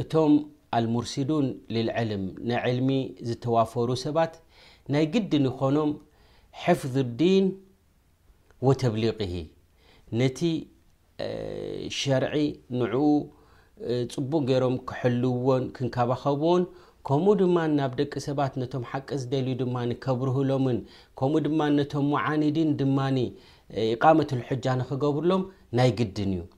እቶም ኣልሙርሲዱን ልልዕልም፣ ናይ ዕልሚ ዝተዋፈሩ ሰባት፣ ናይ ግድን ይኾኖም ሕፍዙ ዲን ወተብሊቕሂ፣ ነቲ ሸርዒ ንዕኡ ጽቡቕ ገይሮም ክሕልውዎን ክንከባኸብዎን፣ ከምኡ ድማ ናብ ደቂ ሰባት ነቶም ሓቂ ዝደልዩ ድማ ከብርህሎምን ከምኡ ድማ ነቶም ሙዓኒዲን ድማ ኢቓመቱል ሑጃ ንኽገብሩሎም ናይ ግድን እዩ።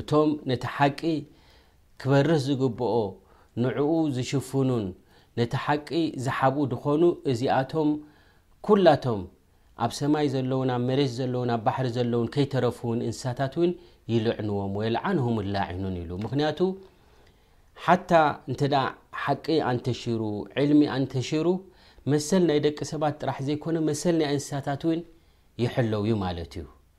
እቶም ነቲ ሓቂ ክበርህ ዝግብኦ ንዕኡ ዝሽፍኑን ነቲ ሓቂ ዝሓብኡ ድኾኑ እዚኣቶም ኩላቶም ኣብ ሰማይ ዘለዉን ኣብ መሬት ዘለዉን ኣብ ባሕሪ ዘለዉን ከይተረፉ ውን እንስሳታት እውን ይልዕንዎም ወየልዓንሁም ላዒኑን ኢሉ ምክንያቱ ሓታ እንተ ሓቂ ኣንተሽሩ ዕልሚ ኣንተሽሩ መሰል ናይ ደቂ ሰባት ጥራሕ ዘይኮነ መሰል ናይ እንስሳታት እውን ይሕለው ዩ ማለት እዩ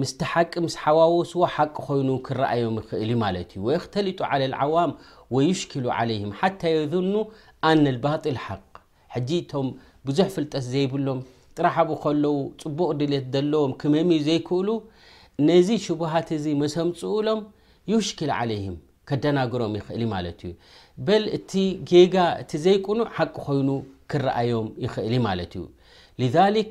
ምስቲ ሓቂ ምስ ሓዋወስዎ ሓቂ ኮይኑ ክረኣዮም ይኽእል እዩ ማለት እዩ ወየክተሊጡ ዓለ ልዓዋም ወዩሽኪሉ ዓለይህም ሓታ የዝኑ ኣነ ልባጢል ሓቅ ሕጂ እቶም ብዙሕ ፍልጠት ዘይብሎም ጥራሕ ኣብኡ ከለዉ ፅቡቕ ድሌት ዘለዎም ክመምዩ ዘይክእሉ ነዚ ሽቡሃት እዚ መሰምፅኡሎም ዩሽኪል ዓለይህም ከደናግሮም ይኽእል እዩ ማለት እዩ በል እቲ ጌጋ እቲ ዘይቁኑዕ ሓቂ ኮይኑ ክረኣዮም ይኽእል እዩ ማለት እዩ ሊዛሊክ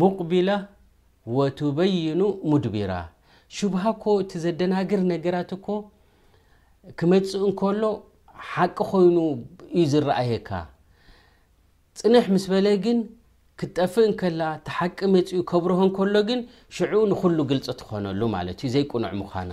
ሙቅቢላ ወቱበይኑ ሙድቢራ ሹብሃ እኮ እቲ ዘደናግር ነገራት እኮ ክመጽእ እንከሎ ሓቂ ኮይኑ እዩ ዝረኣየካ ጽንሕ ምስ በለ ግን ክትጠፍእ እንከላ እቲ ሓቂ መጺኡ ከብርሆ እንከሎ ግን ሽዑ ንኹሉ ግልጺ ትኾነሉ ማለት እዩ ዘይቅኑዕ ምዃና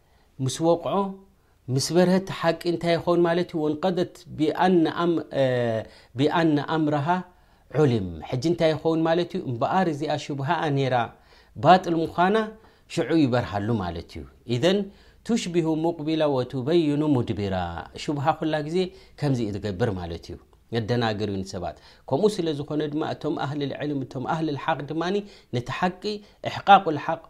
ምስ ወቕዖ ምስ በርሀ እቲ ሓቂ እንታይ ይኸውን ማለት እዩ ወንቀደት ብኣነ ኣምረሃ ዑሊም ሕጂ እንታይ ይኸውን ማለት እዩ እምበኣር እዚኣ ሽብሃኣ ነይራ ባጥል ምዃና ሽዑ ይበርሃሉ ማለት እዩ ኢዘን ቱሽቢሁ ሙቕቢላ ወቱበይኑ ሙድቢራ ሽብሃ ኩላ ግዜ ከምዚ እዩ ዝገብር ማለት እዩ ነደናግር እዩ ንሰባት ከምኡ ስለ ዝኾነ ድማ እቶም ኣህሊ ልዕልም እቶም ኣህሊ ልሓቅ ድማ ነቲ ሓቂ እሕቃቁ ልሓቅ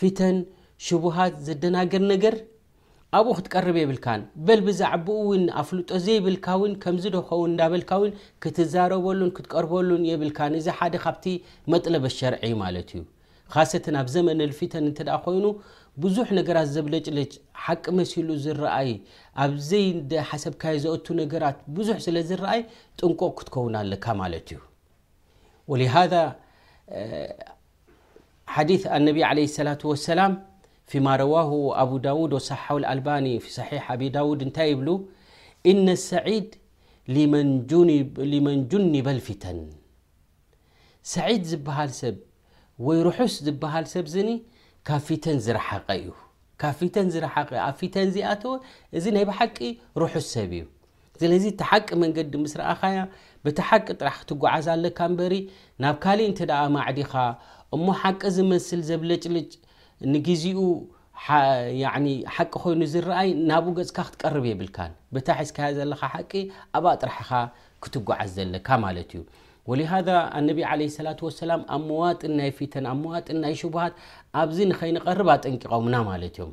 ፊተን ሽቡሃት ዘደናግር ነገር ኣብኡ ክትቀርብ የብልካን በል ብዛዕባኡ ውን ኣፍልጦ ዘይብልካ ውን ከምዚ ዶ ኸውን እንዳበልካ ውን ክትዛረበሉን ክትቀርበሉን የብልካን እዚ ሓደ ካብቲ መጥለበ ሸርዒ እዩ ማለት እዩ ካሰትን ኣብ ዘመን ልፊተን እንተ ኮይኑ ብዙሕ ነገራት ዘብለጭልጭ ሓቂ መሲሉ ዝረኣይ ኣብዘይ ሓሰብካዮ ዘእቱ ነገራት ብዙሕ ስለ ዝረኣይ ጥንቁቕ ክትከውን ኣለካ ማለት እዩ ወሊሃዛ ሓዲት ኣነቢ ዓለይሂ ሰላቱ ወሰላም ፊማ ረዋሁ ኣቡ ዳዉድ ወሰሓሓሁ ኣልኣልባኒ ፊ ሰሒሕ ኣቢ ዳዉድ እንታይ ይብሉ ኢነ ሰዒድ ሊመን ጁኒበል ፊተን ሰዒድ ዝበሃል ሰብ ወይ ርሑስ ዝበሃል ሰብ ዝኒ ካብ ፊተን ዝረሓቐ እዩ ካብ ፊተን ዝረሓቐ ኣብ ፊተን ዚኣተወ እዚ ናይ ብሓቂ ርሑስ ሰብ እዩ ስለዚ እቲ ሓቂ መንገዲ ምስ ረኣኻያ በቲ ሓቂ ጥራሕ ክትጓዓዝ ኣለካ እምበሪ ናብ ካሊእ እንተ ኣማዕዲኻ እሞ ሓቂ ዝመስል ዘብለጭልጭ ንግዚኡ ሓቂ ኮይኑ ዝረኣይ ናብኡ ገጽካ ክትቀርብ የብልካን በታ ሒዝካያ ዘለኻ ሓቂ ኣብኣ ጥራሕ ኢኻ ክትጓዓዝ ዘለካ ማለት እዩ ወሊሃዛ ኣነቢ ዓለ ሰላት ወሰላም ኣብ መዋጥን ናይ ፊተን ኣብ መዋጥን ናይ ሽቡሃት ኣብዚ ንኸይንቐርብ ኣጠንቂቖምና ማለት እዮም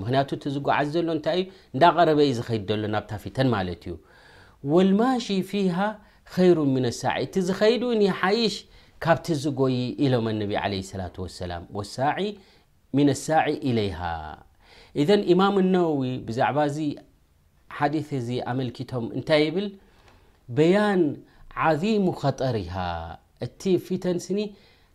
ምክንያቱ እቲ ዝጎዓዝ ዘሎ እንታይ እዩ እንዳቀረበ እዩ ዝከይድ ዘሎ ናብታ ፊተን ማለት እዩ ወልማሺ ፊሃ ኸይሩ ምነ ሳዒ እቲ ዝከይድ እውን ይሓይሽ ካብቲ ዝጎይ ኢሎም ኣነቢ ዓለይሂ ሰላቱ ወሰላም ወሳዒ ምነ ሳዒ ኢለይሃ ኢዘን ኢማም ኣነወዊ ብዛዕባ እዚ ሓዲስ እዚ ኣመልኪቶም እንታይ ይብል በያን ዓዚሙ ከጠሪሃ እቲ ፊተን ስኒ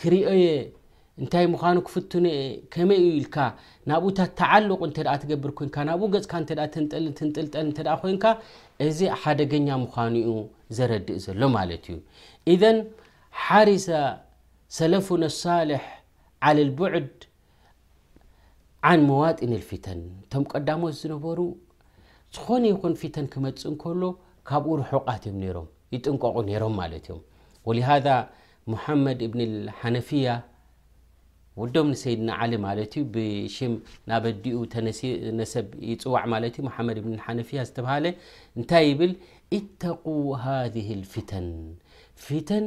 ክሪኦየ እንታይ ምዃኑ ክፍትኖየ ከመይ እዩ ኢልካ ናብኡ ተተዓልቑ እንተ ትገብር ኮንካ ናብኡ ገፅካ እንተ ተንጠልን ትንጥልጠል እንተ ኮንካ እዚ ሓደገኛ ምዃኑ እዩ ዘረድእ ዘሎ ማለት እዩ ኢዘን ሓሪሰ ሰለፉነ ሳልሕ ዓለልቡዕድ ዓን መዋጢን ኣልፊተን እቶም ቀዳሞት ዝነበሩ ዝኾነ ይኹን ፊተን ክመፅእ እንከሎ ካብኡ ርሑቓት እዮም ነይሮም ይጥንቀቑ ነይሮም ማለት እዮም ወሊሃዛ ሙሓመድ እብኒ ሓነፍያ ውዶም ንሰይድና ዓሊ ማለት እዩ ብሽም ናብ ኣዲኡ ተነሰብ ይፅዋዕ ማለት እዩ ሙሓመድ እብኒ ሓነፍያ ዝተብሃለ እንታይ ይብል ኢተቁ ሃ ልፊተን ፊተን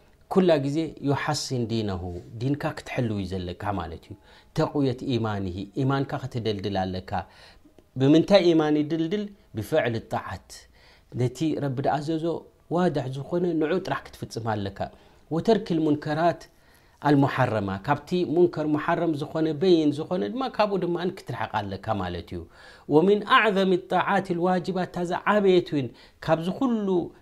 ኩላ ግዜ ዩሓሲን ዲነሁ ዲንካ ክትሕልው እዩ ዘለካ ማለት እዩ ተቅውየት ኢማንሂ ኢማንካ ከተደልድል ኣለካ ብምንታይ ኢማን ይድልድል ብፍዕል ጣዓት ነቲ ረቢ ድኣዘዞ ዋድሕ ዝኾነ ንዑ ጥራሕ ክትፍፅም ኣለካ ወተርክ ልሙንከራት ኣልሙሓረማ ካብቲ ሙንከር ሙሓረም ዝኾነ በይን ዝኾነ ድማ ካብኡ ድማ ክትርሕቅ ኣለካ ማለት እዩ ወምን ኣዕዘም ጣዓት ልዋጅባት ታዛ ዓበየት እውን ካብዚ ኩሉ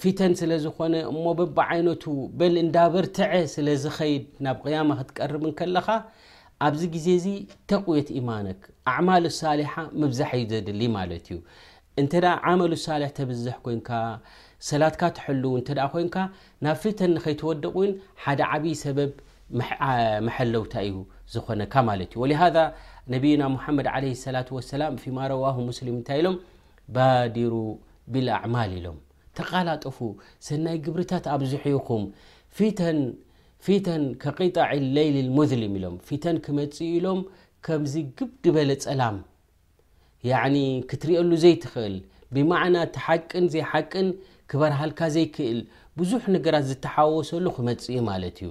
ፊተን ስለ ዝኾነ እሞ በብዓይነቱ በል እንዳበርትዐ ስለ ዝኸይድ ናብ ቅያማ ክትቀርብ እንከለኻ ኣብዚ ግዜ እዚ ተቕውየት ኢማነክ ኣዕማል ሳሊሓ ምብዛሕ እዩ ዘድሊ ማለት እዩ እንተ ዓመሉ ሳልሕ ተብዝሕ ኮንካ ሰላትካ ትሐልው እንተ ኮንካ ናብ ፊተን ንኸይትወድቕ እውን ሓደ ዓብዪ ሰበብ መሐለውታ እዩ ዝኾነካ ማለት እዩ ወሊሃዛ ነቢይና ሙሓመድ ዓለ ሰላት ወሰላም ፊማ ረዋሁ ሙስሊም እንታይ ኢሎም ባዲሩ ቢል ኣዕማል ኢሎም ተቓላጠፉ ሰናይ ግብርታት ኣብዝሑ ኢኹም ፊተን ፊተን ከቂጣዒ ለይሊ ልሙዝሊም ኢሎም ፊተን ክመፅእ ኢሎም ከምዚ ግብ ድበለ ፀላም ያዕኒ ክትሪኦሉ ዘይትኽእል ብማዕና እቲ ሓቅን ዘይሓቅን ክበርሃልካ ዘይክእል ብዙሕ ነገራት ዝተሓወሰሉ ክመፅእ ማለት እዩ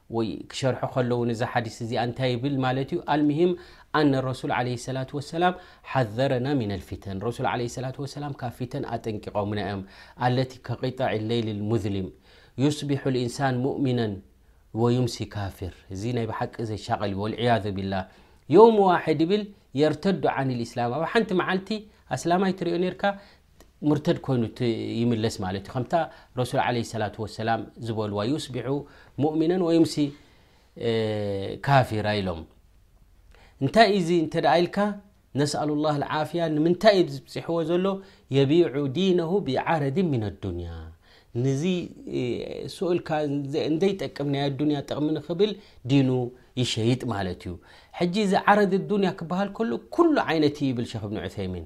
ወይ ክሸርሑ ከለዉ ነዛ ሓዲስ እዚኣ እንታይ ይብል ማለት እዩ ኣልምሂም ኣነ ረሱል ዓለይሂ ሰላቱ ወሰላም ሓዘረና ሚነል ፊተን ረሱል ዓለይሂ ሰላቱ ወሰላም ካብ ፊተን ኣጠንቂቖምና እዮም ኣለቲ ከቂጠዒ ለይሊል ሙዝሊም ዩስቢሑል ኢንሳን ሙእሚነን ወዩምሲ ካፊር እዚ ናይ ብሓቂ ዘሻቐል እዩ ወልዕያዙ ቢላህ ዮውም ዋሕድ ይብል የርተዱ ዓኒል ኢስላም ኣብ ሓንቲ መዓልቲ ኣስላማይ ትሪኦ ኔርካ ሙርተድ ኮይኑ ይምለስ ማለት እዩ ከምታ ረሱል ዓለይሂ ሰላቱ ወሰላም ዝበልዋ ዩስቢሑ ሙእሚነን ወዩምሲ ካፊራ ኢሎም እንታይ እዩ እዚ እንተ ደኣ ኢልካ ነስኣሉ ላህ ልዓፍያ ንምንታይ እዩ ዝብፅሕዎ ዘሎ የቢዑ ዲነሁ ብዓረዲ ምን ኣዱንያ ንዚ ስኡልካ እንደይጠቅም ናይ ኣዱንያ ጥቕሚ ንክብል ዲኑ ይሸይጥ ማለት እዩ ሕጂ እዚ ዓረድ ኣዱንያ ክበሃል ከሉ ኩሉ ዓይነት እዩ ይብል ሸክ እብኒ ዑሰይሚን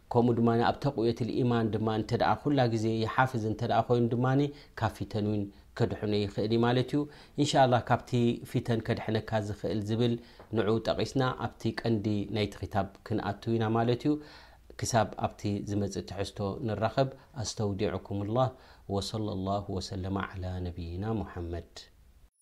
ከምኡ ድማ ኣብ ተቅውየትል ኢማን ድማ እንተደኣ ኩላ ግዜ ይሓፍዝ እንተደኣ ኮይኑ ድማ ካብ ፊተን እውን ከድሕኖ ይኽእል እዩ ማለት እዩ። ኢን ሻ ኣላህ ካብቲ ፊተን ከድሕነካ ዝኽእል ዝብል ንዑኡ ጠቒስና ኣብቲ ቀንዲ ናይቲ ክታብ ክንኣቱ ኢና ማለት እዩ። ክሳብ ኣብቲ ዝመጽእ ትሕዝቶ ንራኸብ ኣስተውዲዑኩም ላህ ወሰለ ላሁ ወሰለመ ዓላ ነብይና ሙሓመድ።